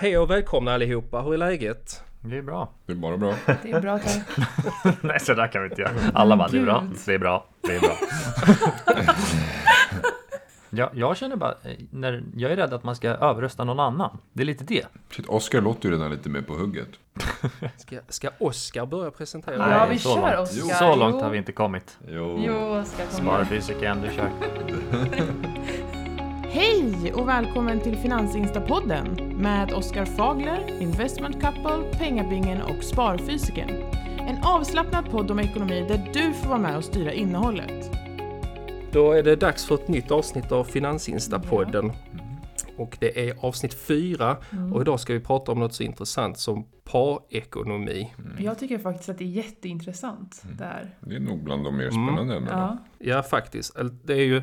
Hej och välkomna allihopa, hur är läget? Det är bra. Det är bara bra. Det är bra tack. Nej, så där kan vi inte göra. Alla bara, det är bra, det är bra, det är bra. ja, jag känner bara, eh, när jag är rädd att man ska överrösta någon annan. Det är lite det. Shit, Oscar låter ju redan lite mer på hugget. Ska, ska Oskar börja presentera? Nej, Ja, vi så kör långt. Oskar. Så långt har vi inte kommit. Jo. Jo, Oskar kom igen. Sparfysiken, du kör. Hej och välkommen till Finansinstapodden med Oskar Fagler, Investment Couple, Pengabingen och Sparfysiken. En avslappnad podd om ekonomi där du får vara med och styra innehållet. Då är det dags för ett nytt avsnitt av Finansinstapodden. Och det är avsnitt fyra och idag ska vi prata om något så intressant som parekonomi. Jag tycker faktiskt att det är jätteintressant Mm. där. Det är nog bland de mer spännande ämnena. Ja. Ja, faktiskt. Det är ju,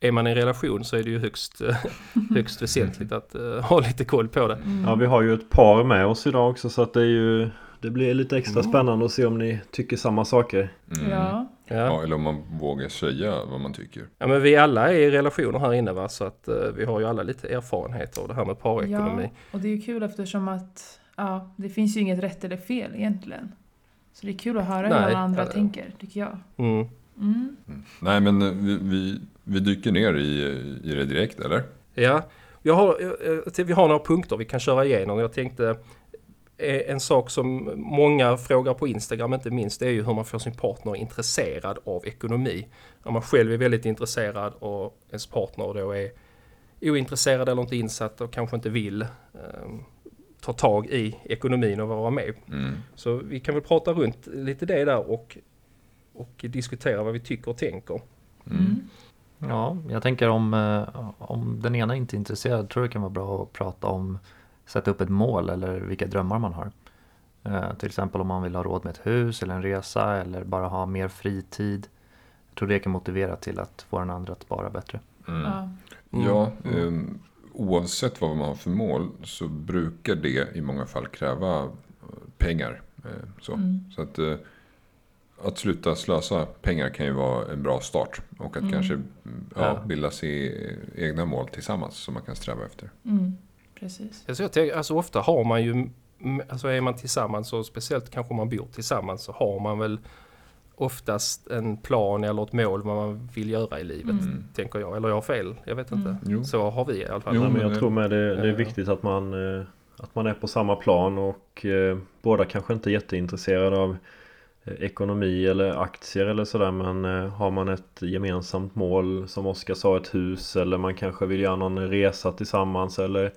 är man i en relation så är det ju högst, eh, högst väsentligt att eh, ha lite koll på det. Ja, vi har ju ett par med oss idag också så att det är ju Det blir lite extra spännande att se om ni tycker samma saker. Mm. Ja. Ja. Ja, eller om man vågar säga vad man tycker. ja, men vi alla är i relationer här inne va, så att eh, vi har ju alla lite erfarenhet av det här med parekonomi. ja, och det är ju kul eftersom att ja, det finns ju inget rätt eller fel egentligen. Så det är kul att höra hur Nej, alla andra ja. tänker, tycker jag. Mm. Mm. Nej, men eh, vi, vi, vi dyker ner i, i det direkt, eller? Ja, jag har, jag- vi har några punkter vi kan köra igenom. Jag tänkte eh, en sak som många frågar på Instagram inte minst det är ju hur man får sin partner intresserad av ekonomi. Om man själv är väldigt intresserad och ens partner då är ointresserad eller inte insatt och kanske inte vill eh, ta tag i ekonomin och vara med. Mm. Så vi kan väl prata runt lite det där och, och diskutera vad vi tycker och tänker. Mm. Ja, jag tänker om, eh, om den ena inte är intresserad tror jag det kan vara bra att prata om sätta upp ett mål eller vilka drömmar man har. Eh, till exempel om man vill ha råd med ett hus eller en resa eller bara ha mer fritid. Jag tror det kan motivera till att få den andra att spara bättre. Mm. Ja. Ja, eh, oavsett vad man har för mål så brukar det i många fall kräva eh, pengar. Så Mm. så att, att sluta slösa pengar kan ju vara en bra start. Och att Mm. kanske ja, bilda sig egna mål tillsammans som man kan sträva efter. Mm. Precis. Alltså jag tänker, alltså ofta har man ju, alltså är man tillsammans och speciellt kanske om man bor tillsammans så har man väl oftast en plan eller ett mål vad man vill göra i livet. Mm. Tänker jag, eller jag har fel, jag vet inte. Mm. Jo. Så har vi i alla fall. Jo, men jag det- tror med det, det är Ja. viktigt att man, eh, att man är på samma plan och eh, båda kanske inte är jätteintresserade av eh, ekonomi eller aktier eller sådär men eh, har man ett gemensamt mål som Oskar sa ett hus eller man kanske vill göra någon resa tillsammans eller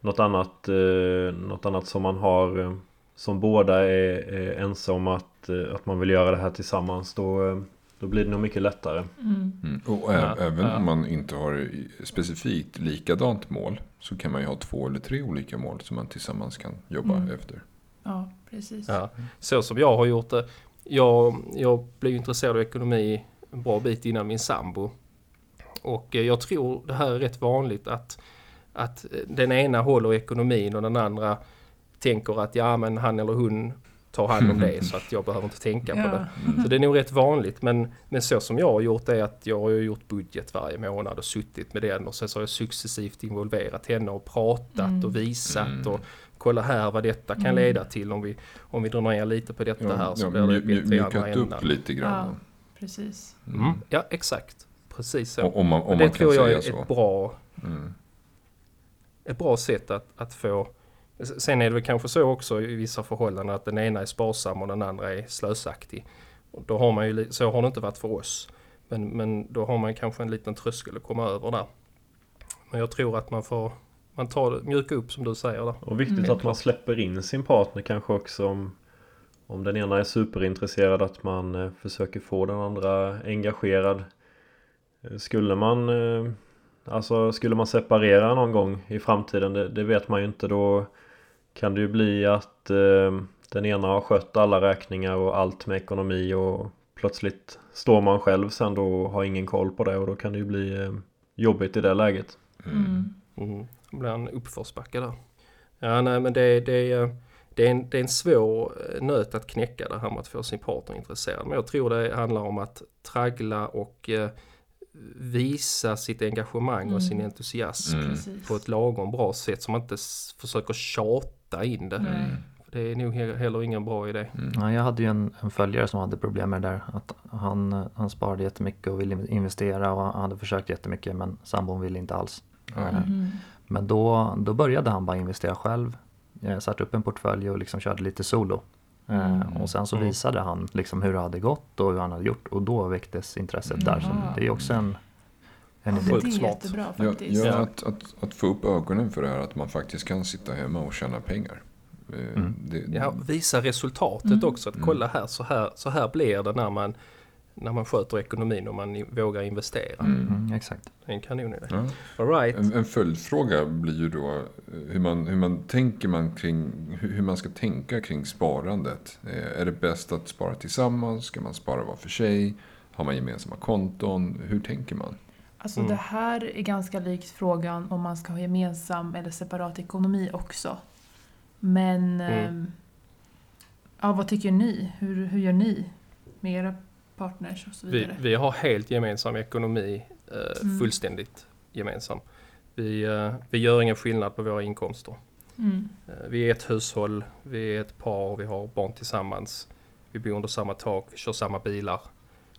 något annat, eh, något annat som man har eh, som båda är, är ense om att, eh, att man vill göra det här tillsammans då, eh, då blir det nog mycket lättare. Mm. Mm. Och ä- Ja, även ja. om man inte har specifikt likadant mål så kan man ju ha två eller tre olika mål som man tillsammans kan jobba Mm. efter. Ja, precis. Ja. Så som jag har gjort det. Jag, jag blev intresserad av ekonomi en bra bit innan min sambo. Och eh, jag tror det här är rätt vanligt att, att eh, den ena håller ekonomin och den andra tänker att ja men han eller hon tar hand om det så att jag behöver inte tänka på det. Ja. Så det är nog rätt vanligt men, men så som jag har gjort är att jag har gjort budget varje månad och suttit med den och sen så har jag successivt involverat henne och pratat Mm. och visat Mm. och kolla här vad detta kan Mm. leda till om vi, om vi drar ner lite på detta här så ja, blir det bättre i andra upp lite grann. Ja, precis. Mm. Ja exakt, precis så. Om man, om det man kan tror jag är så. ett bra, Mm. ett bra sätt att, att få Sen är det väl kanske så också i vissa förhållanden att den ena är sparsam och den andra är slösaktig. Och då har man ju, så har det inte varit för oss. Men, men då har man kanske en liten tröskel att komma över där. Men jag tror att man får man tar mjuka upp som du säger där. Och viktigt Mm. att man släpper in sin partner kanske också om, om den ena är superintresserad att man eh, försöker få den andra engagerad. Eh, Skulle man eh, Alltså skulle man separera någon gång i framtiden det, det vet man ju inte då kan det ju bli att eh, den ena har skött alla räkningar och allt med ekonomi och plötsligt står man själv sen då och har ingen koll på det och då kan det ju bli eh, jobbigt i det läget. Mm. Mm. En uppförsbacke där. Ja, nej men det, det, är- det, är en, det är en svår eh, nöt att knäcka det här med att få sin partner intresserad. Men jag tror det handlar om att traggla och eh, visa sitt engagemang och sin Mm. entusiasm Mm. På ett lagom bra sätt så man inte försöker tjata in det. Nej. Det är nog he- heller ingen bra idé. Mm. Ja, jag hade ju en, en följare som hade problem med det där. Att han, han sparade jättemycket och ville investera och han hade försökt jättemycket men sambon ville inte alls. Men då, då började han bara investera själv. Eh, Satte upp en portfölj och liksom körde lite solo. Eh, Mm. Och sen så Mm. visade han liksom hur det hade gått och hur han hade gjort och då väcktes intresset där. Så Jaha. det är också en, en Ja, det är smart. jättebra faktiskt. ja, Ja. att, att, att få upp ögonen för det här att man faktiskt kan sitta hemma och tjäna pengar. Eh, Mm. Det, Ja, visa resultatet Mm. också. Att kolla här så, här, så här blir det när man, när man sköter ekonomin och man vågar investera. Mm. Mm, exakt. Det är en kanonidé. Ja. All right. En, en följdfråga blir ju då eh, hur man, hur man tänker man kring hur, hur man ska tänka kring sparandet. Eh, Är det bäst att spara tillsammans? Ska man spara var för sig? Har man gemensamma konton? Hur tänker man? Alltså Mm. det här är ganska likt frågan om man ska ha gemensam eller separat ekonomi också. Men Mm. ehm, ja, vad tycker ni? Hur, hur gör ni med era partners och så Vi, vidare? vi har helt gemensam ekonomi, eh, Mm. fullständigt gemensam. Vi, eh, vi gör ingen skillnad på våra inkomster. Mm. Eh, vi är ett hushåll, vi är ett par, vi har barn tillsammans. Vi bor under samma tak, vi kör samma bilar,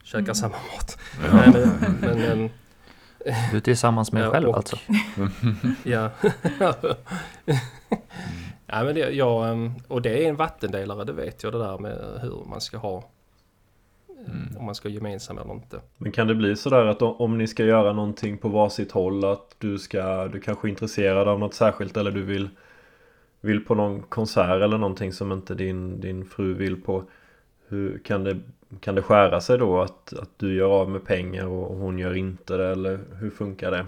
käkar Mm. samma mat. Nej, men, men, eh, Du är tillsammans med Ja, dig själv och- alltså? Ja. ja men det, ja, ehm, och det är en vattendelare, det vet jag det där med hur man ska ha. Mm. Om man ska ha gemensam eller inte. Men kan det bli sådär att om, om ni ska göra någonting på varsitt håll att du ska, du kanske är intresserad av något särskilt eller du vill vill på någon konsert eller någonting som inte din, din fru vill på hur, kan, det, kan det skära sig då att, att du gör av med pengar och hon gör inte det eller hur funkar det?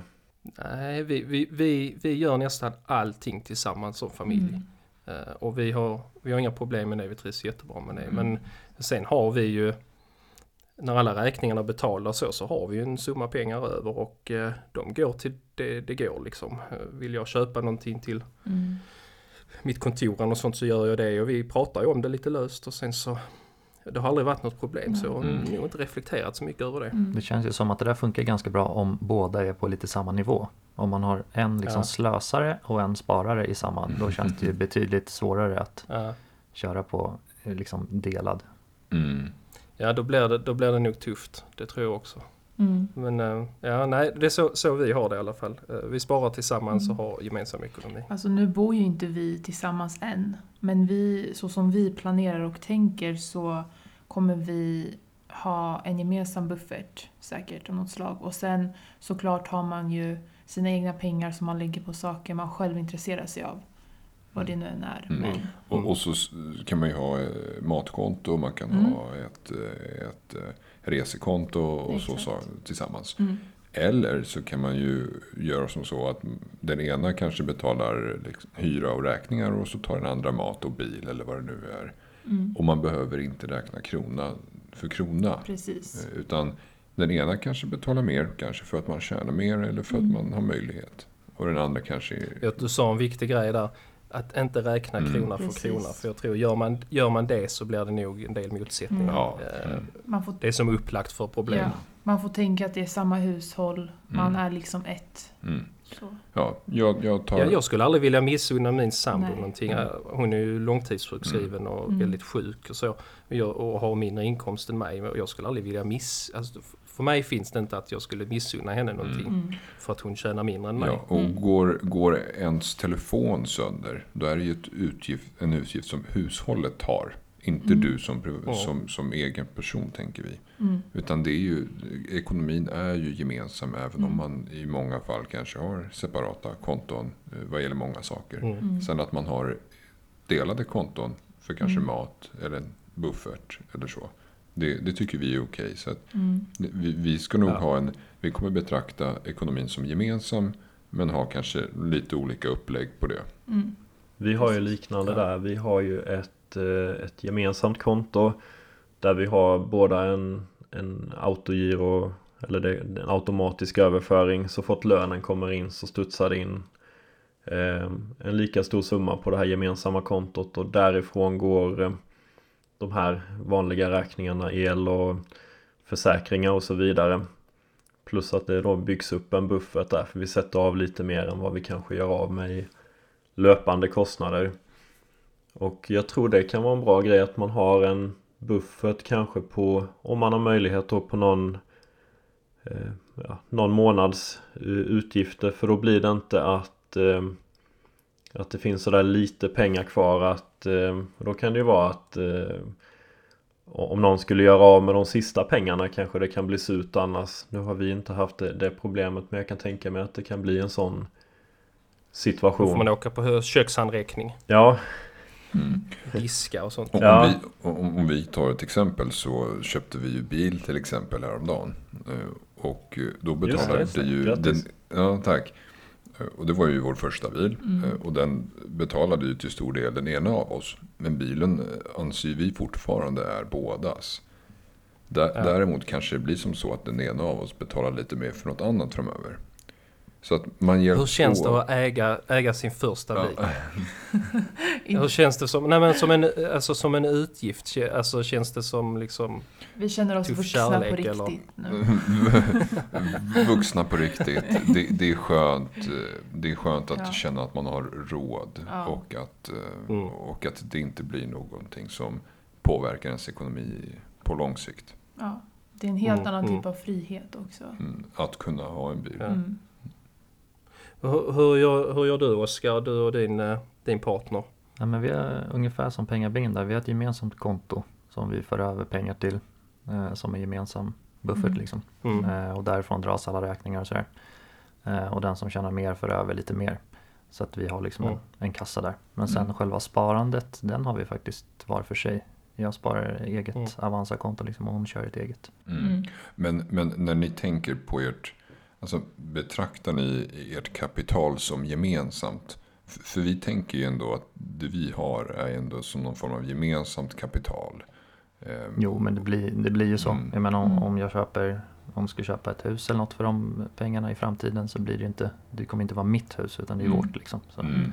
Nej, vi, vi, vi, vi gör nästan allting tillsammans som familj. Mm. Eh, och vi har, vi har inga problem med det, vi trivs jättebra med det. Mm. Men sen har vi ju, när alla räkningarna är betalda och så, så har vi ju en summa pengar över och eh, de går till det det går liksom. Eh, Vill jag köpa någonting till Mm. mitt kontor och sånt så gör jag det och vi pratar ju om det lite löst och sen så det har aldrig varit något problem så jag har Mm. nog inte reflekterat så mycket över det. Mm. Det känns ju som att det där funkar ganska bra om båda är på lite samma nivå. Om man har en liksom Ja. slösare och en sparare i samma, då känns det ju betydligt svårare att Ja. köra på eh, liksom delad. Mm. Ja, då blir, det, då blir det nog tufft. Det tror jag också. Mm. Men eh, ja, nej, det är så, så vi har det i alla fall. Eh, Vi sparar tillsammans Mm. och har gemensam ekonomi. Alltså nu bor ju inte vi tillsammans än. Men vi, så som vi planerar och tänker så kommer vi ha en gemensam buffert säkert av något slag. Och sen såklart har man ju sina egna pengar som man lägger på saker man själv intresserar sig av. Vad det nu än är. Mm. Men, Och, och så kan man ju ha eh, matkonto, man kan Mm. ha ett, eh, ett eh, resekonto och så, Exakt. så tillsammans. mm. Eller så kan man ju göra som så att den ena kanske betalar liksom hyra och räkningar och så tar den andra mat och bil eller vad det nu är. Mm. Och man behöver inte räkna krona för krona. Precis. Utan den ena kanske betalar mer, kanske för att man tjänar mer eller för att Mm. man har möjlighet. Och den andra kanske är... Jag- Du sa en viktig grej där. Att inte räkna Mm. krona för Precis. krona. För jag tror gör man, gör man det så blir det nog en del motsättningar. Mm. Ja. Mm. Man får, Det är som upplagt för problem. ja, man får tänka att det är samma hushåll. Man Mm. är liksom ett. Mm. Så. Ja, jag, jag tar... Ja, jag skulle aldrig vilja missunna min sambo Nej. någonting. Mm. Hon är ju långtidssjukskriven och Mm. väldigt sjuk och så. Och jag- Och har mindre inkomst än mig. Jag skulle aldrig vilja miss... Alltså, för mig finns det inte att jag skulle missunna henne någonting. Mm. För att hon tjänar mindre än mig. Ja, och Mm. går, går ens telefon sönder, då är det ju ett utgift, en utgift som hushållet har. Inte Mm. du som, som, som egen person, tänker vi. Mm. Utan det är ju, ekonomin är ju gemensam, även om Mm. man i många fall kanske har separata konton eh, vad gäller många saker. Mm. Mm. Sen att man har delade konton för kanske Mm. mat eller en buffert eller så. Det, det tycker vi är okej. Så att Mm. vi, vi ska nog Ja. ha en, vi kommer betrakta ekonomin som gemensam men ha kanske lite olika upplägg på det. Mm. Vi har ju liknande Ja. där. Vi har ju ett, eh, ett gemensamt konto där vi har båda en, en autogiro eller det, en automatisk överföring. Så fort lönen kommer in så studsar det in eh, en lika stor summa på det här gemensamma kontot och därifrån går eh, de här vanliga räkningarna el och försäkringar och så vidare. plus att det då byggs upp en buffert där för vi sätter av lite mer än vad vi kanske gör av med i löpande kostnader. Och jag tror det kan vara en bra grej att man har en buffert kanske på, om man har möjlighet då på någon eh, ja, någon månads eh, utgifter för då blir det inte att eh, att det finns sådär lite pengar kvar att eh, då kan det ju vara att eh, om någon skulle göra av med de sista pengarna kanske det kan bli surt annars. Nu har vi inte haft det, det problemet men jag kan tänka mig att det kan bli en sån Då situation. får man åka på kökshandräckning, Ja, Mm. diska och sånt. Om, Ja. vi, om, om vi tar ett exempel så köpte vi ju bil till exempel häromdagen. Eh, Och då Just betalade det, det ju... Den, ja, tack. Eh, Och det var ju vår första bil. Mm. Eh, Och den betalade ju till stor del den ena av oss. Men bilen eh, anser vi fortfarande är bådas. Däremot kanske det blir som så att den ena av oss betalar lite mer för något annat framöver. Så att man hjälps Hur känns det att äga, äga sin första bil? Ja, Hur känns det som, nej men som en, alltså som en utgift? Alltså känns det som liksom, Vi känner oss Tuff vuxna kärlek, på eller? riktigt nu. Vuxna på riktigt. Det, det, är skönt, det är skönt att Ja. känna att man har råd. Ja. Och, att, Mm. och att det inte blir någonting som påverkar ens ekonomi på lång sikt. Ja, det är en helt Mm, annan mm. typ av frihet också. Mm. Att kunna ha en bil. Hur, hur, gör, hur gör du Oskar, du och din, eh, din partner? Ja, men vi är ungefär som pengabingen där. Vi har ett gemensamt konto som vi för över pengar till. Eh, som en gemensam buffert Mm. liksom. Mm. Eh, och därifrån dras alla räkningar och sådär. Eh, och den som tjänar mer för över lite mer. Så att vi har liksom Mm. en, en kassa där. Men sen Mm. själva sparandet, den har vi faktiskt var för sig. Jag sparar eget Mm. Avanza-konto liksom och hon kör ett eget. Mm. Mm. Men, men när ni tänker på ert, alltså betraktar ni ert kapital som gemensamt? För vi tänker ju ändå att det vi har är ändå som någon form av gemensamt kapital. Ehm, Jo men det blir, det blir ju så. Mm. Jag menar om, Mm. om jag köper om jag ska köpa ett hus eller något för de pengarna i framtiden så blir det inte Det kommer inte vara mitt hus utan det är Mm. vårt liksom. Så. Mm.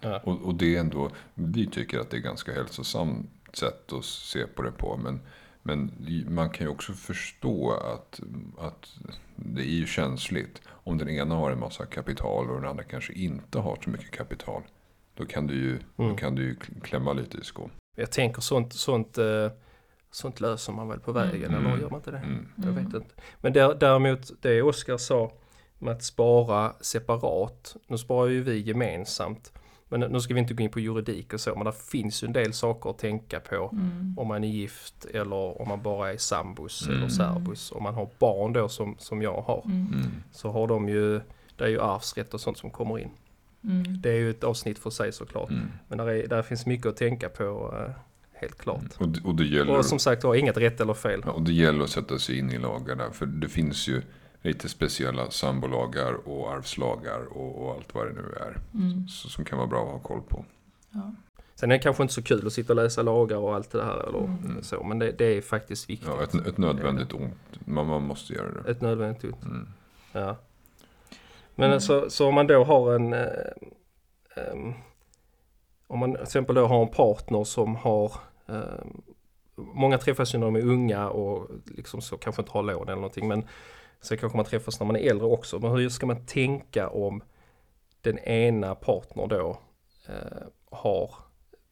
Ja. Och, och det är ändå, vi tycker att det är ganska hälsosamt sätt att se på det på. Men, men man kan ju också förstå att, att det är ju känsligt. Om den ena har en massa kapital och den andra kanske inte har så mycket kapital. Då kan du ju, då Mm. kan du ju klämma lite i skon. Jag tänker sånt, sånt, eh, sånt löser man väl på vägen, Mm. eller gör man inte det? Mm. Jag Mm. vet inte. Men där, däremot det Oskar sa med att spara separat. Nu sparar ju vi gemensamt. Men nu ska vi inte gå in på juridik och så, men det finns ju en del saker att tänka på. Mm. Om man är gift eller om man bara är sambos Mm. eller särbos. Om man har barn då som, som jag har. Mm. Mm. Så har de ju, det är ju arvsrätt och sånt som kommer in. Mm. Det är ju ett avsnitt för sig såklart. Mm. Men där, är, där finns mycket att tänka på, eh, helt klart. Och, det- och, det gäller, Och som sagt var, inget rätt eller fel. ja, och det gäller att sätta sig in i lagarna. För det finns ju lite speciella sambolagar och arvslagar och, och allt vad det nu är. Mm. Så, som kan vara bra att ha koll på. Ja. Sen är det kanske inte så kul att sitta och läsa lagar och allt det här eller Mm. så. Men det, det är faktiskt viktigt. Ja, ett, ett nödvändigt ont. Man, man måste göra det. Ett nödvändigt ont. Mm. Ja. Men Mm. så, så om man då har en... Eh, ehm, om man till exempel då har en partner som har... ehm, många träffas ju när de är unga och liksom så kanske inte har lån eller någonting. Men sen kanske man träffas när man är äldre också. Men hur ska man tänka om den ena partnern då eh, har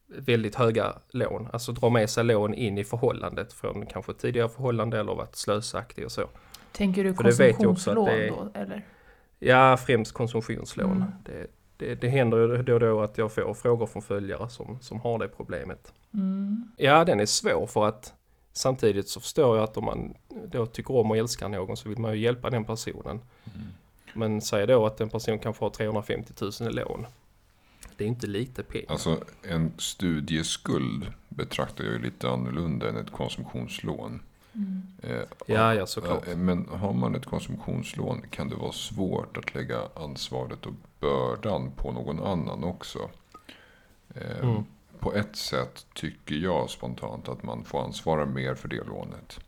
väldigt höga lån. Alltså drar med sig lån in i förhållandet från kanske tidigare förhållande eller varit slösaktig och så. Tänker du För konsumtionslån är- då, eller? Ja, främst konsumtionslån. Mm. Det, det, det händer då och då att jag får frågor från följare som, som har det problemet. Mm. Ja, den är svår för att samtidigt så förstår jag att om man då tycker om och älskar någon så vill man ju hjälpa den personen. Men säg då att en person kanske har 350 000 i lån. Det är inte lite pengar. Alltså en studieskuld betraktar jag ju lite annorlunda än ett konsumtionslån. Mm. Eh, Ja, ja, såklart. eh, Men har man ett konsumtionslån kan det vara svårt att lägga ansvaret och bördan på någon annan också. Eh, Mm. På ett sätt tycker jag spontant att man får ansvara mer för det lånet.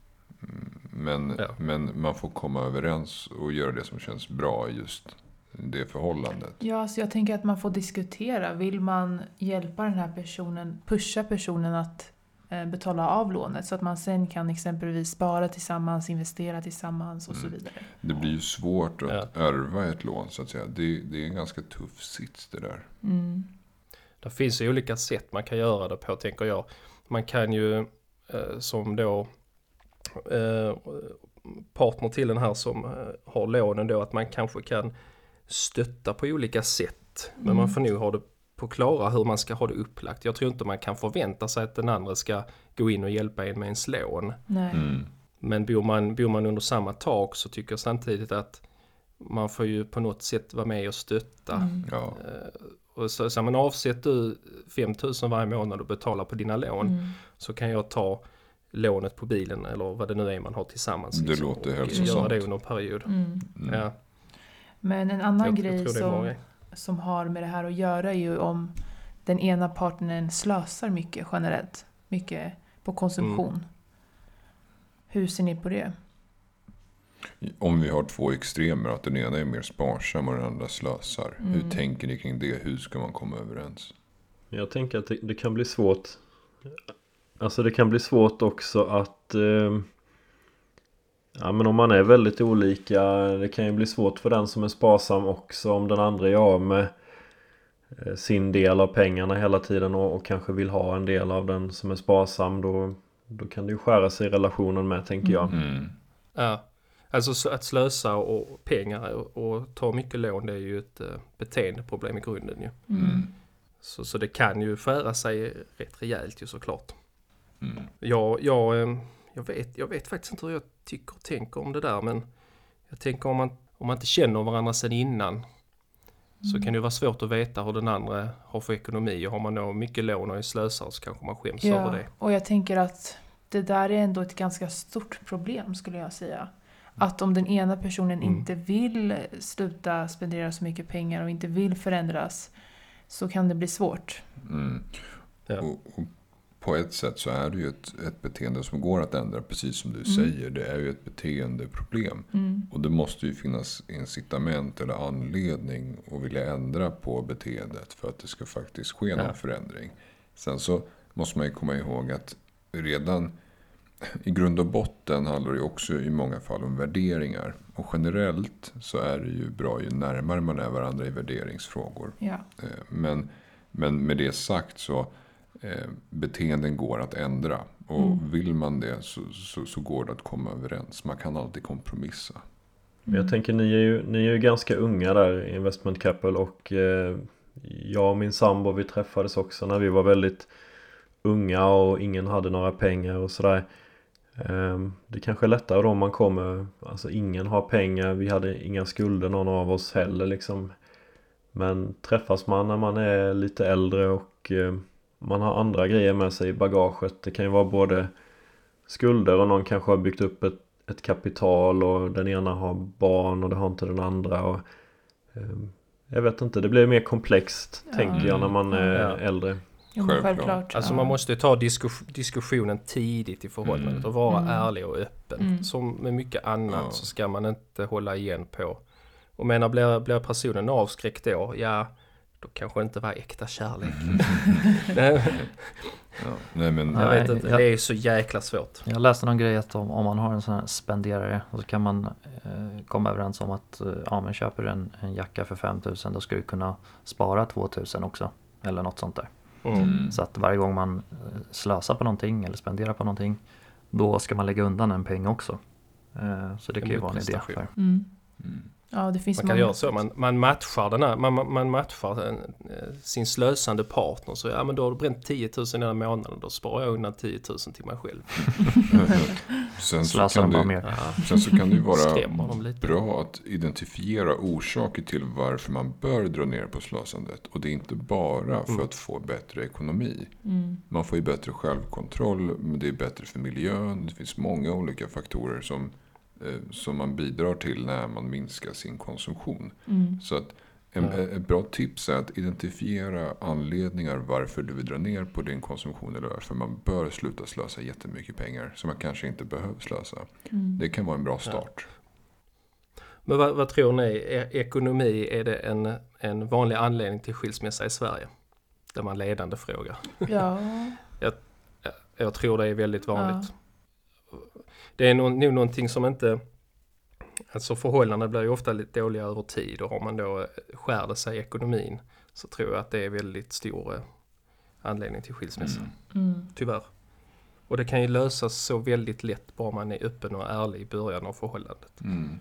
Mm, Men, Ja. men man får komma överens och göra det som känns bra i just det förhållandet. Ja, så jag tänker att man får diskutera. Vill man hjälpa den här personen, pusha personen att eh, betala av lånet så att man sen kan exempelvis spara tillsammans, investera tillsammans och så Mm. vidare. Det blir ju svårt att ärva ett lån så att säga. Det, det är en ganska tuff sits det där. Mm. Det finns ju olika sätt man kan göra det på tänker jag. Man kan ju eh, som då eh, partner till den här som eh, har lånen då att man kanske kan stötta på olika sätt. Men Mm. man får nog ha det på klara hur man ska ha det upplagt. Jag tror inte man kan förvänta sig att den andra ska gå in och hjälpa en med ens lån. Nej. Mm. Men bor man, bor man under samma tak så tycker jag samtidigt att man får ju på något sätt vara med och stötta. Mm. Ja. Och så, så men avsätt du 5000 varje månad och betalar på dina lån Mm. så kan jag ta lånet på bilen eller vad det nu är man har tillsammans. Det låter och hälsosamt. göra det under en period. Mm. Mm. Ja, Men en annan jag, grej jag som, som har med det här att göra är ju om den ena partnern slösar mycket generellt. Mycket på konsumtion. Mm. Hur ser ni på det? Om vi har två extremer, att den ena är mer sparsam och den andra slösar. Hur Mm. tänker ni kring det? Hur ska man komma överens? Jag tänker att det, det kan bli svårt Alltså det kan bli svårt också att eh, Ja men om man är väldigt olika Det kan ju bli svårt för den som är sparsam också om den andra är av med eh, Sin del av pengarna hela tiden och, och kanske vill ha en del av den som är sparsam då Då kan det ju skära sig i relationen med tänker jag Mm. Ja. Alltså så att slösa och pengar och, och ta mycket lån det är ju ett uh, beteendeproblem i grunden ju. Mm. Så, så det kan ju skära sig rätt rejält ju såklart. Mm. Jag, jag, eh, jag, vet, jag vet faktiskt inte hur jag tycker och tänker om det där men jag tänker om man, om man inte känner varandra sedan innan så kan det ju vara svårt att veta hur den andra har för ekonomi och har man då mycket lån och är slösare så kanske man skäms över Ja, det. och jag tänker att det där är ändå ett ganska stort problem skulle jag säga. Att om den ena personen Mm. inte vill sluta spendera så mycket pengar och inte vill förändras så kan det bli svårt. Mm. Ja. Och, och på ett sätt så är det ju ett, ett beteende som går att ändra, precis som du Mm. säger. Det är ju ett beteendeproblem. Mm. Och det måste ju finnas incitament eller anledning att vilja ändra på beteendet för att det ska faktiskt ske någon Ja. förändring. Sen så måste man ju komma ihåg att redan i grund och botten handlar det också i många fall om värderingar. Och generellt så är det ju bra ju närmare man är varandra i värderingsfrågor. Ja. Eh, Men, men med det sagt så eh, beteenden går att ändra. Och Mm. vill man det så, så, så går det att komma överens. Man kan alltid kompromissa. Men Jag tänker ni är ju, ni är ju ganska unga där i Investment Couple och eh, jag och min sambo vi träffades också när vi var väldigt unga och ingen hade några pengar och sådär. Eh, det kanske är lättare då om man kommer, alltså ingen har pengar, vi hade inga skulder någon av oss heller liksom. Men träffas man när man är lite äldre och eh, man har andra grejer med sig i bagaget. Det kan ju vara både skulder och någon kanske har byggt upp ett ett kapital och den ena har barn och det har inte den andra. Och, eh, jag vet inte, det blir mer komplext Ja. tänker jag när man är Ja. äldre. Självklart. Alltså ja. man måste ju ta diskus- diskussionen tidigt i förhållandet Mm. och vara Mm. ärlig och öppen. Mm. Som med mycket annat Ja. så ska man inte hålla igen på. Och menar blir, blir personen avskräckt då, ja då kanske det inte var äkta kärlek. Nej, Ja. Nej, men, jag Nej, vet inte, det är så jäkla svårt. Jag läste någon grej att om, om man har en sån här spenderare och så kan man eh, komma överens om att eh, ja, men köper du en, en jacka för 5000 då ska du kunna spara 2000 också. Eller något sånt där. Mm. Mm. Så att varje gång man eh, slösar på någonting eller spenderar på någonting då ska man lägga undan en peng också. Eh, så det kan ju vara en idé. Mm. Mm. Ja, det finns Man kan många göra så, man, man matchar den här, man, man matchar en, eh, sin slösande partner. Så ja men då har du bränt 10 000 den här månaden, då sparar jag undan 10 000 till mig själv. sen, så kan det, mer. Ja, sen så kan det ju vara bra att identifiera orsaker till varför man bör dra ner på slösandet. Och det är inte bara för Mm. att få bättre ekonomi. Mm. Man får ju bättre självkontroll, men det är bättre för miljön. Det finns många olika faktorer som, som man bidrar till när man minskar sin konsumtion. Mm. Så att en, Ja. ett bra tips är att identifiera anledningar varför du vill dra ner på din konsumtion eller varför man bör sluta slösa jättemycket pengar som man kanske inte behöver slösa. Mm. Det kan vara en bra start. Men vad, vad tror ni, är ekonomi, är det en, en vanlig anledning till skilsmässa i Sverige? Det var en ledande fråga. Ja. Jag tror det är väldigt vanligt. Det är nog, nog någonting som inte... Alltså förhållanden blir ju ofta lite dåliga över tid och har man då eh, skär det sig i ekonomin så tror jag att det är väldigt stor eh, anledning till skilsmässa. Mm. Tyvärr. Och det kan ju lösas så väldigt lätt bara man är öppen och ärlig i början av förhållandet. Mm.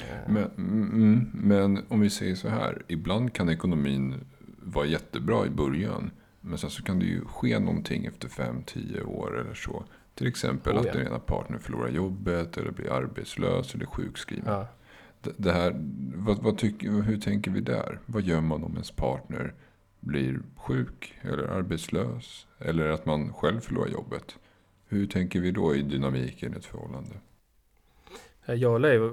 Eh, Men, mm, men om vi säger så här. Ibland kan ekonomin vara jättebra i början. Men sen så kan det ju ske någonting efter 5-10 år eller så. Till exempel Oh, att ja. den ena partnern förlorar jobbet eller blir arbetslös eller sjukskriven. Ja. Det, det här, vad, vad tycker, hur tänker vi där? Vad gör man om ens partner blir sjuk eller arbetslös? Eller att man själv förlorar jobbet? Hur tänker vi då i dynamiken i ett förhållande? Jag lever,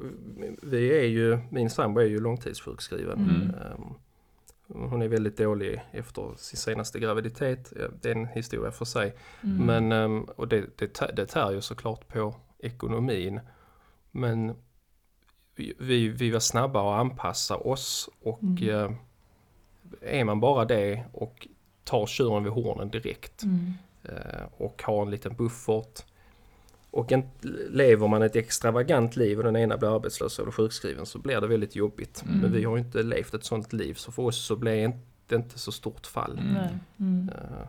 vi är ju, min sambo är ju långtidssjukskriven. Mm. Hon är väldigt dålig efter sin senaste graviditet. Det är en historia för sig. Mm. Men, ehm, och det, det, det tär ju såklart på ekonomin. Men vi- vi, vi var snabba att anpassa oss och Mm. eh, är man bara det och tar tjuren vid hornen direkt Mm. eh, och har en liten buffert och en, lever man ett extravagant liv och den ena blir arbetslös eller sjukskriven så blir det väldigt jobbigt. Mm. Men vi har ju inte levt ett sånt liv så för oss så blir det inte så stort fall. Mm. Eh,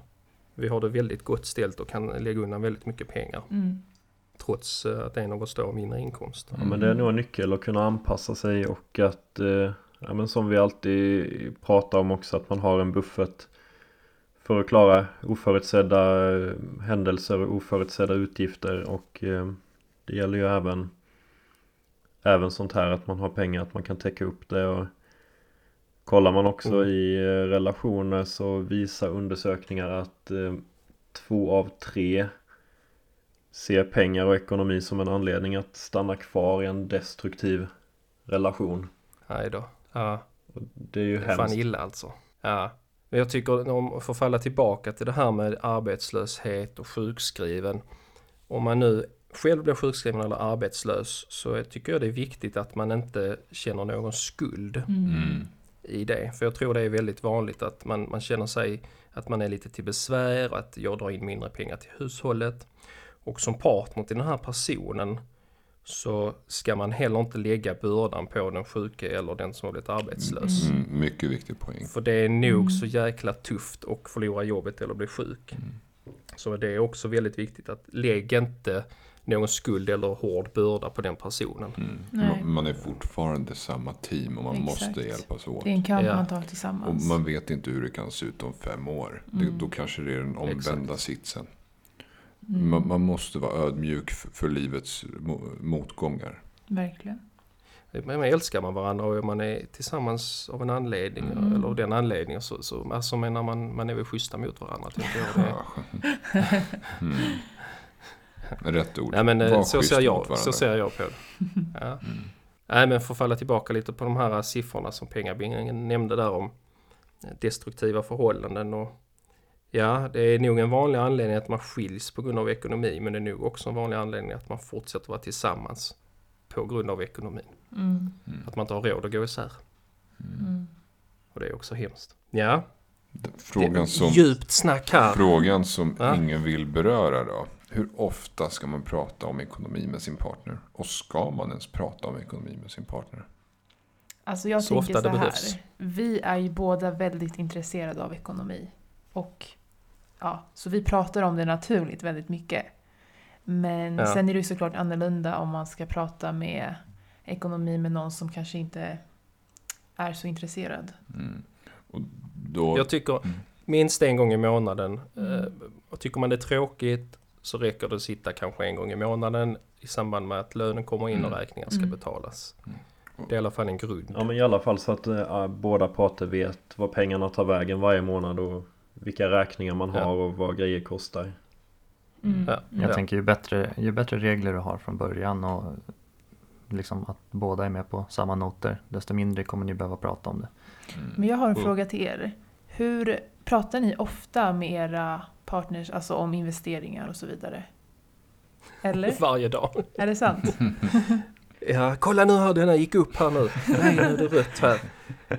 Vi har det väldigt gott ställt och kan lägga undan väldigt mycket pengar Mm. trots eh, att en av oss då har mindre inkomst. Ja, men det är nog en nyckel att kunna anpassa sig och att, eh, ja, men som vi alltid pratar om också, att man har en buffert för att klara oförutsedda eh, händelser och oförutsedda utgifter och eh, det gäller ju även även sånt här att man har pengar att man kan täcka upp det och kollar man också Mm. i eh, relationer så visar undersökningar att två av tre ser pengar och ekonomi som en anledning att stanna kvar i en destruktiv relation. Nej då. Ja, Och det är ju det är fan hemskt. illa alltså. Ja. Men jag tycker om att falla tillbaka till det här med arbetslöshet och sjukskriven. Om man nu själv blir sjukskriven eller arbetslös så tycker jag det är viktigt att man inte känner någon skuld. Mm. i det. För jag tror det är väldigt vanligt att man, man känner sig att man är lite till besvär, att jag drar in mindre pengar till hushållet. Och som partner till den här personen så ska man heller inte lägga bördan på den sjuke eller den som har blivit arbetslös. Mm, mycket viktig poäng. För det är nog Mm. så jäkla tufft att förlora jobbet eller bli sjuk. Mm. Så det är också väldigt viktigt att lägg inte någon skuld eller hård börda på den personen. Mm. Nej. Man, man är fortfarande samma team och man Exakt. måste hjälpas åt. Det är en kamp Ja. man tar Och tillsammans. man vet inte hur det kan se ut om fem år. Det, Mm. då kanske det är den omvända Exakt. sitsen. Mm. Man, man måste vara ödmjuk för, för livets mo- motgångar. Verkligen. Men älskar man varandra och man är tillsammans av en anledning Mm. eller av den anledningen så, så alltså menar man, man är väl schyssta mot varandra. Tänker jag. Det. Mm. Rätt ord. Nej men eh, Var så ser, jag, så ser jag på det. Ja. Mm. Nej men för att falla tillbaka lite på de här siffrorna som pengabingen nämnde där om destruktiva förhållanden och Ja, det är nog en vanlig anledning att man skiljs på grund av ekonomi men det är nog också en vanlig anledning att man fortsätter vara tillsammans på grund av ekonomin. Mm. Att man inte har råd att gå isär. Mm. Och det är också hemskt. Ja, Frågan som, djupt snack här. frågan som Ja. ingen vill beröra då. Hur ofta ska man prata om ekonomi med sin partner? Och ska man ens prata om ekonomi med sin partner? Alltså jag Så tänker ofta så det här. behövs. Vi är ju båda väldigt intresserade av ekonomi. Och ja, så vi pratar om det naturligt väldigt mycket. Men Ja. sen är det ju såklart annorlunda om man ska prata med ekonomi med någon som kanske inte är så intresserad. Mm. Och då, Jag tycker Mm. minst en gång i månaden. Mm. Eh, och tycker man det är tråkigt så räcker det att sitta kanske en gång i månaden i samband med att lönen kommer in och Mm. räkningar ska Mm. betalas. Mm. Det är i alla fall en grund. Ja men i alla fall så att äh, båda parter vet vad pengarna tar vägen varje månad och vilka räkningar man Ja. har och vad grejer kostar. Mm. Ja. Jag Ja. tänker ju bättre, ju bättre regler du har från början och liksom att båda är med på samma noter, desto mindre kommer ni behöva prata om det. Mm. Men jag har en Mm. fråga till er. Hur pratar ni ofta med era partners alltså om investeringar och så vidare? Eller? Varje dag. Är det sant? Ja, kolla nu här, den här gick upp här nu. Nej, nu är det rött här.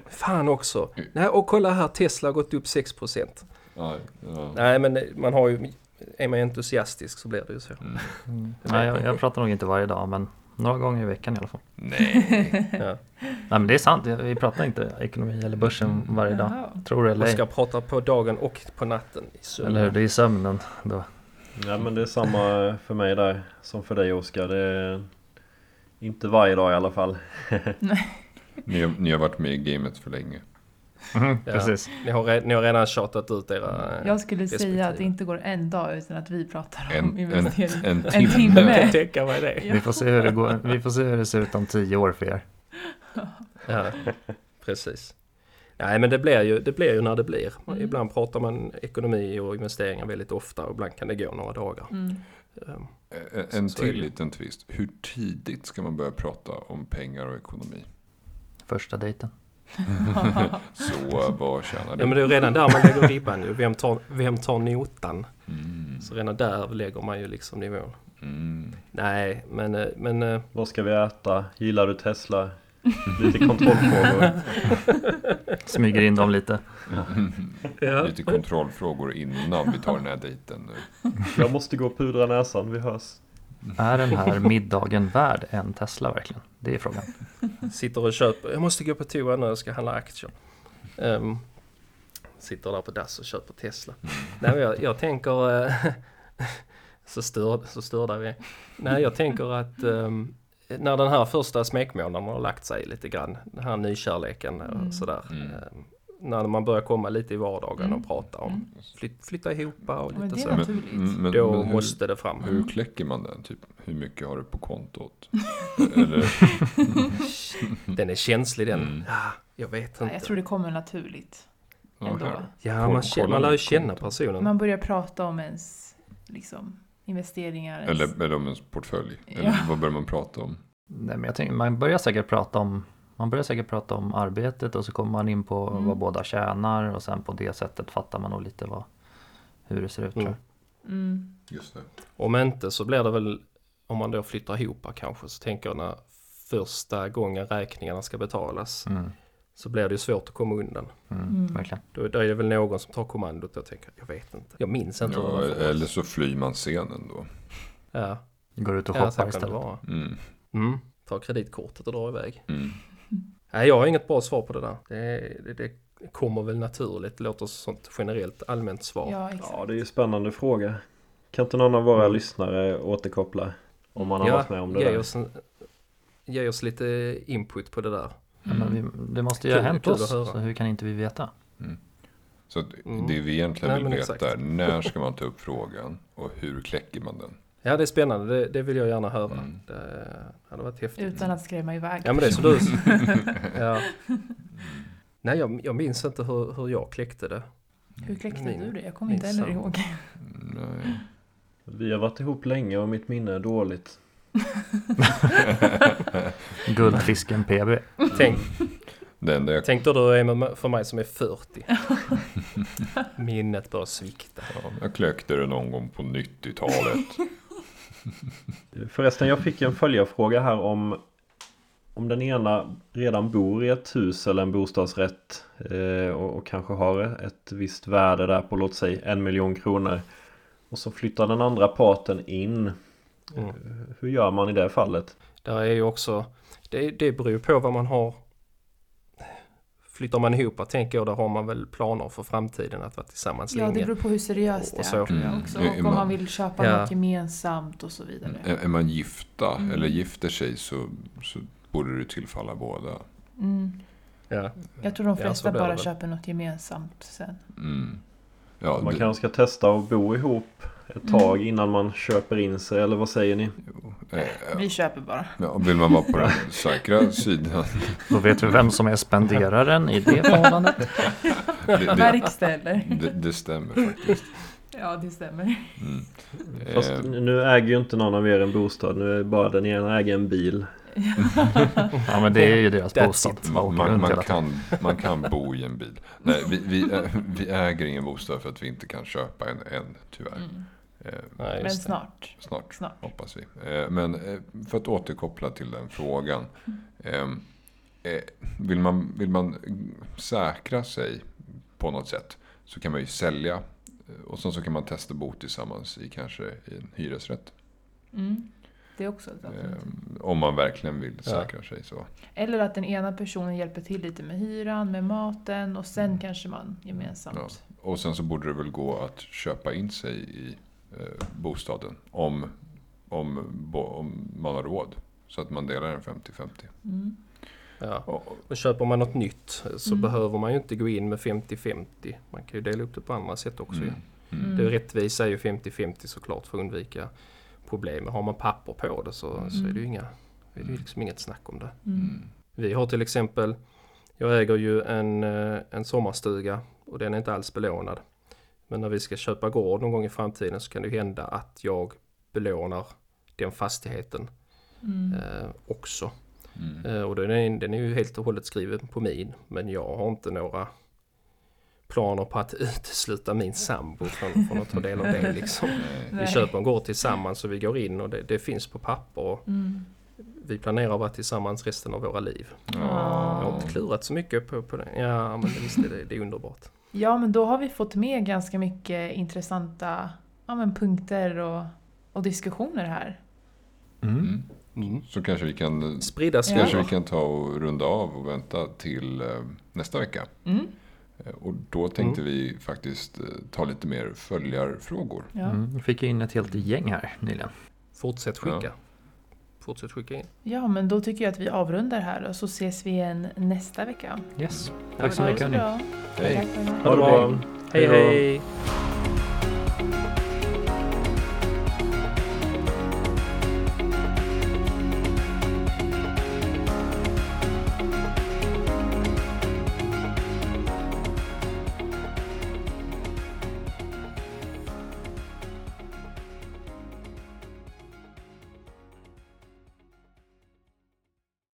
Fan också. Nej, och kolla här, Tesla har gått upp 6%. Ja, ja. Nej, men man har ju är man entusiastisk så blir det ju så. Mm. Mm. Nej, jag, jag pratar nog inte varje dag men några gånger i veckan i alla fall. Nej. Ja. Nej men det är sant, vi pratar inte ekonomi eller börsen varje dag. Jaha. Tror det eller Man ska prata på dagen och på natten. I sömnen. Eller hur, det är i sömnen då. Ja men det är samma för mig där som för dig Oskar. Det är inte varje dag i alla fall. Ni, har, ni har varit med i gamet för länge. Mhm, Ja. Precis. Ni, har, ni har redan tjatat ut era... Jag skulle säga att det respektive. inte går en dag utan att vi pratar om En, en, investering. en En timme. timme. Jag kan tänka mig det. Ja. Vi får se hur det går. Vi får se hur det ser ut om tio år för er. Ja, precis. Nej men det blir ju, det blir ju när det blir. Mm. Ibland pratar man ekonomi och investeringar väldigt ofta och ibland kan det gå några dagar. Mm. Um, En, en till liten twist. Hur tidigt ska man börja prata om pengar och ekonomi? Första dejten. Så vad tjänar Ja du? men det är redan där man lägger ribban ju. Vem tar, vem tar notan? Mm. Så redan där lägger man ju liksom nivån. Mm. Nej men, eh, men eh, Vad ska vi äta? Gillar du Tesla? Lite kontrollfrågor. Smyger in dem lite. ja. Lite kontrollfrågor innan vi tar den här dejten nu. Jag måste gå och pudra näsan, vi hörs. Är den här middagen värd en Tesla verkligen? Det är frågan. sitter och köper. Jag måste gå på toa nu, jag ska handla aktier. Ehm, sitter där på dass och köper Tesla. Nej, jag, jag tänker... eh, så, störd, så störda vi. Nej, jag tänker att ehm, när den här första smekmånaden har lagt sig lite grann, den här nykärleken och Mm. sådär. Mm. ehm, när man börjar komma lite i vardagen Mm. och prata om Mm. flyt, flytta ihop och Ja, men lite det är så. Men, naturligt. men, Då men hur, måste det fram. hur kläcker man den? Typ, hur mycket har du på kontot? Eller, Den är känslig den. Mm. Ja, jag vet Nej, inte. jag tror det kommer naturligt. ja, Ändå. Ja, man, känner, man lär ju känna personen. Man börjar prata om ens liksom, investeringar. Ens... Eller, eller om ens portfölj. Eller Ja. vad börjar man prata om? Nej, men jag tänker, man börjar säkert prata om man börjar säkert prata om arbetet och så kommer man in på Mm. vad båda tjänar och sen på det sättet fattar man nog lite vad, hur det ser ut. Mm. Tror jag. Mm. Just det. Om inte så blir det väl om man då flyttar ihop kanske så tänker jag när första gången räkningarna ska betalas Mm. så blir det ju svårt att komma undan. Mm. Mm. Verkligen. Då, då är det väl någon som tar kommandot och tänker jag vet inte. Jag minns inte Ja, eller så flyr man scenen då. Ja, Går ut och ja shoppar det istället. vara. Mm. Mm. Ta kreditkortet och dra iväg. Mm. Nej, jag har inget bra svar på det där. Det, det, det kommer väl naturligt. Låter som ett generellt allmänt svar. Ja, exakt. Ja, det är ju en spännande fråga. Kan inte någon av våra Mm. lyssnare återkoppla? Om man har Ja, varit med om det ge där. oss, en, ge oss lite input på det där. Men vi, det måste ju ha hänt oss, så hur kan inte vi veta? Så att Mm. det vi egentligen Nej, vill men veta exakt. är när ska man ta upp frågan och hur kläcker man den? Ja, det är spännande. Det, det vill jag gärna höra. Mm. Det hade varit häftigt. Utan att skrämma iväg. Ja, men det är så du... ja. Nej, jag, jag minns inte hur, hur jag kläckte det. Hur kläckte Min- du det? Jag kommer inte heller ihåg. Nej. Vi har varit ihop länge och mitt minne är dåligt. Guldfisken PB. Tänk, enda jag, tänk då du är med, för mig som är 40. Minnet börjar svikta. ja, jag kläckte det någon gång på 90-talet. Förresten, jag fick en följarfråga här om om den ena redan bor i ett hus eller en bostadsrätt eh, och, och kanske har ett visst värde där på låt säga en miljon kronor och så flyttar den andra parten in. Mm. Hur gör man i det fallet? Där är ju också, det, det beror ju på vad man har. Flyttar man ihop, tänker jag, då har man väl planer för framtiden att vara tillsammans Ja, det länge. beror på hur seriöst det Och är Mm. också. Och om man- man vill köpa Ja. något gemensamt och så vidare. Är, är man gifta Mm. eller gifter sig så, så borde det tillfalla båda. Mm. Ja. Jag tror de flesta det bara väl. köper något gemensamt sen. Mm. Ja, Man det, kanske ska testa att bo ihop ett tag innan man köper in sig eller vad säger ni? jo, eh, Vi köper bara. ja, vill man vara på den säkra sidan. Då vet vi vem som är spenderaren i det förhållandet. Det, det, Verkställer. det, det stämmer faktiskt. Ja, det stämmer. Mm. Fast Eh, nu äger ju inte någon av er en bostad. Nu är bara den ena äger en bil. Ja men det är ju deras bostad. Man man, man, kan, man kan bo i en bil. Nej, vi, vi, ä- vi äger ingen bostad för att vi inte kan köpa en än, tyvärr. Mm. Eh, Nej, Men snart. snart, Snart. hoppas vi. Eh, men eh, för att återkoppla till den frågan. Eh, eh, vill, man, vill man säkra sig på något sätt så kan man ju sälja Och sen så kan man testa bo tillsammans i kanske i en hyresrätt. Mm. Det är också ett alternativ. Eh, om man verkligen vill säkra sig så. Eller att den ena personen hjälper till lite med hyran, med maten och sen Mm. kanske man gemensamt. Och sen så borde det väl gå att köpa in sig i eh, bostaden om, om, bo, om man har råd. Så att man delar en 50-50. Mm. Ja. Och- köper man något nytt så Mm. behöver man ju inte gå in med 50-50. Man kan ju dela upp det på andra sätt också. Mm. Mm. Mm. Det rättvisa är ju 50-50 såklart för att undvika problem. Har man papper på det så, så är det ju inga, är det ju liksom inget snack om det. Mm. Mm. Vi har till exempel, jag äger ju en, eh, en sommarstuga och den är inte alls belånad. Men när vi ska köpa gård någon gång i framtiden så kan det ju hända att jag belånar den fastigheten Mm. eh, också. Mm. Eh, och den är, den är ju helt och hållet skriven på min. Men jag har inte några planer på att utesluta min sambo från, från att ta del av det liksom. Vi köper en gård tillsammans och vi går in och det, det finns på papper. Och Mm. vi planerar att vara tillsammans resten av våra liv. Jag har inte klurat så mycket på, på det. Ja, men visst är det, det är underbart. Ja, men då har vi fått med ganska mycket intressanta ja, men punkter och, och diskussioner här. Mm. Mm. Mm. Så kanske vi kan Spridda Ja. Kanske vi kan ta och runda av och vänta till eh, nästa vecka. Mm. Eh, Och då tänkte vi faktiskt eh, ta lite mer följarfrågor. Ja. Mm. Vi fick in ett helt gäng här nyligen. Fortsätt skicka. Ja. Fortsätt skicka in. ja, men då tycker jag att vi avrundar här och så ses vi igen nästa vecka. Yes. Tack så mycket. Hej! Mig. Ha det bra! Hej Hej hej!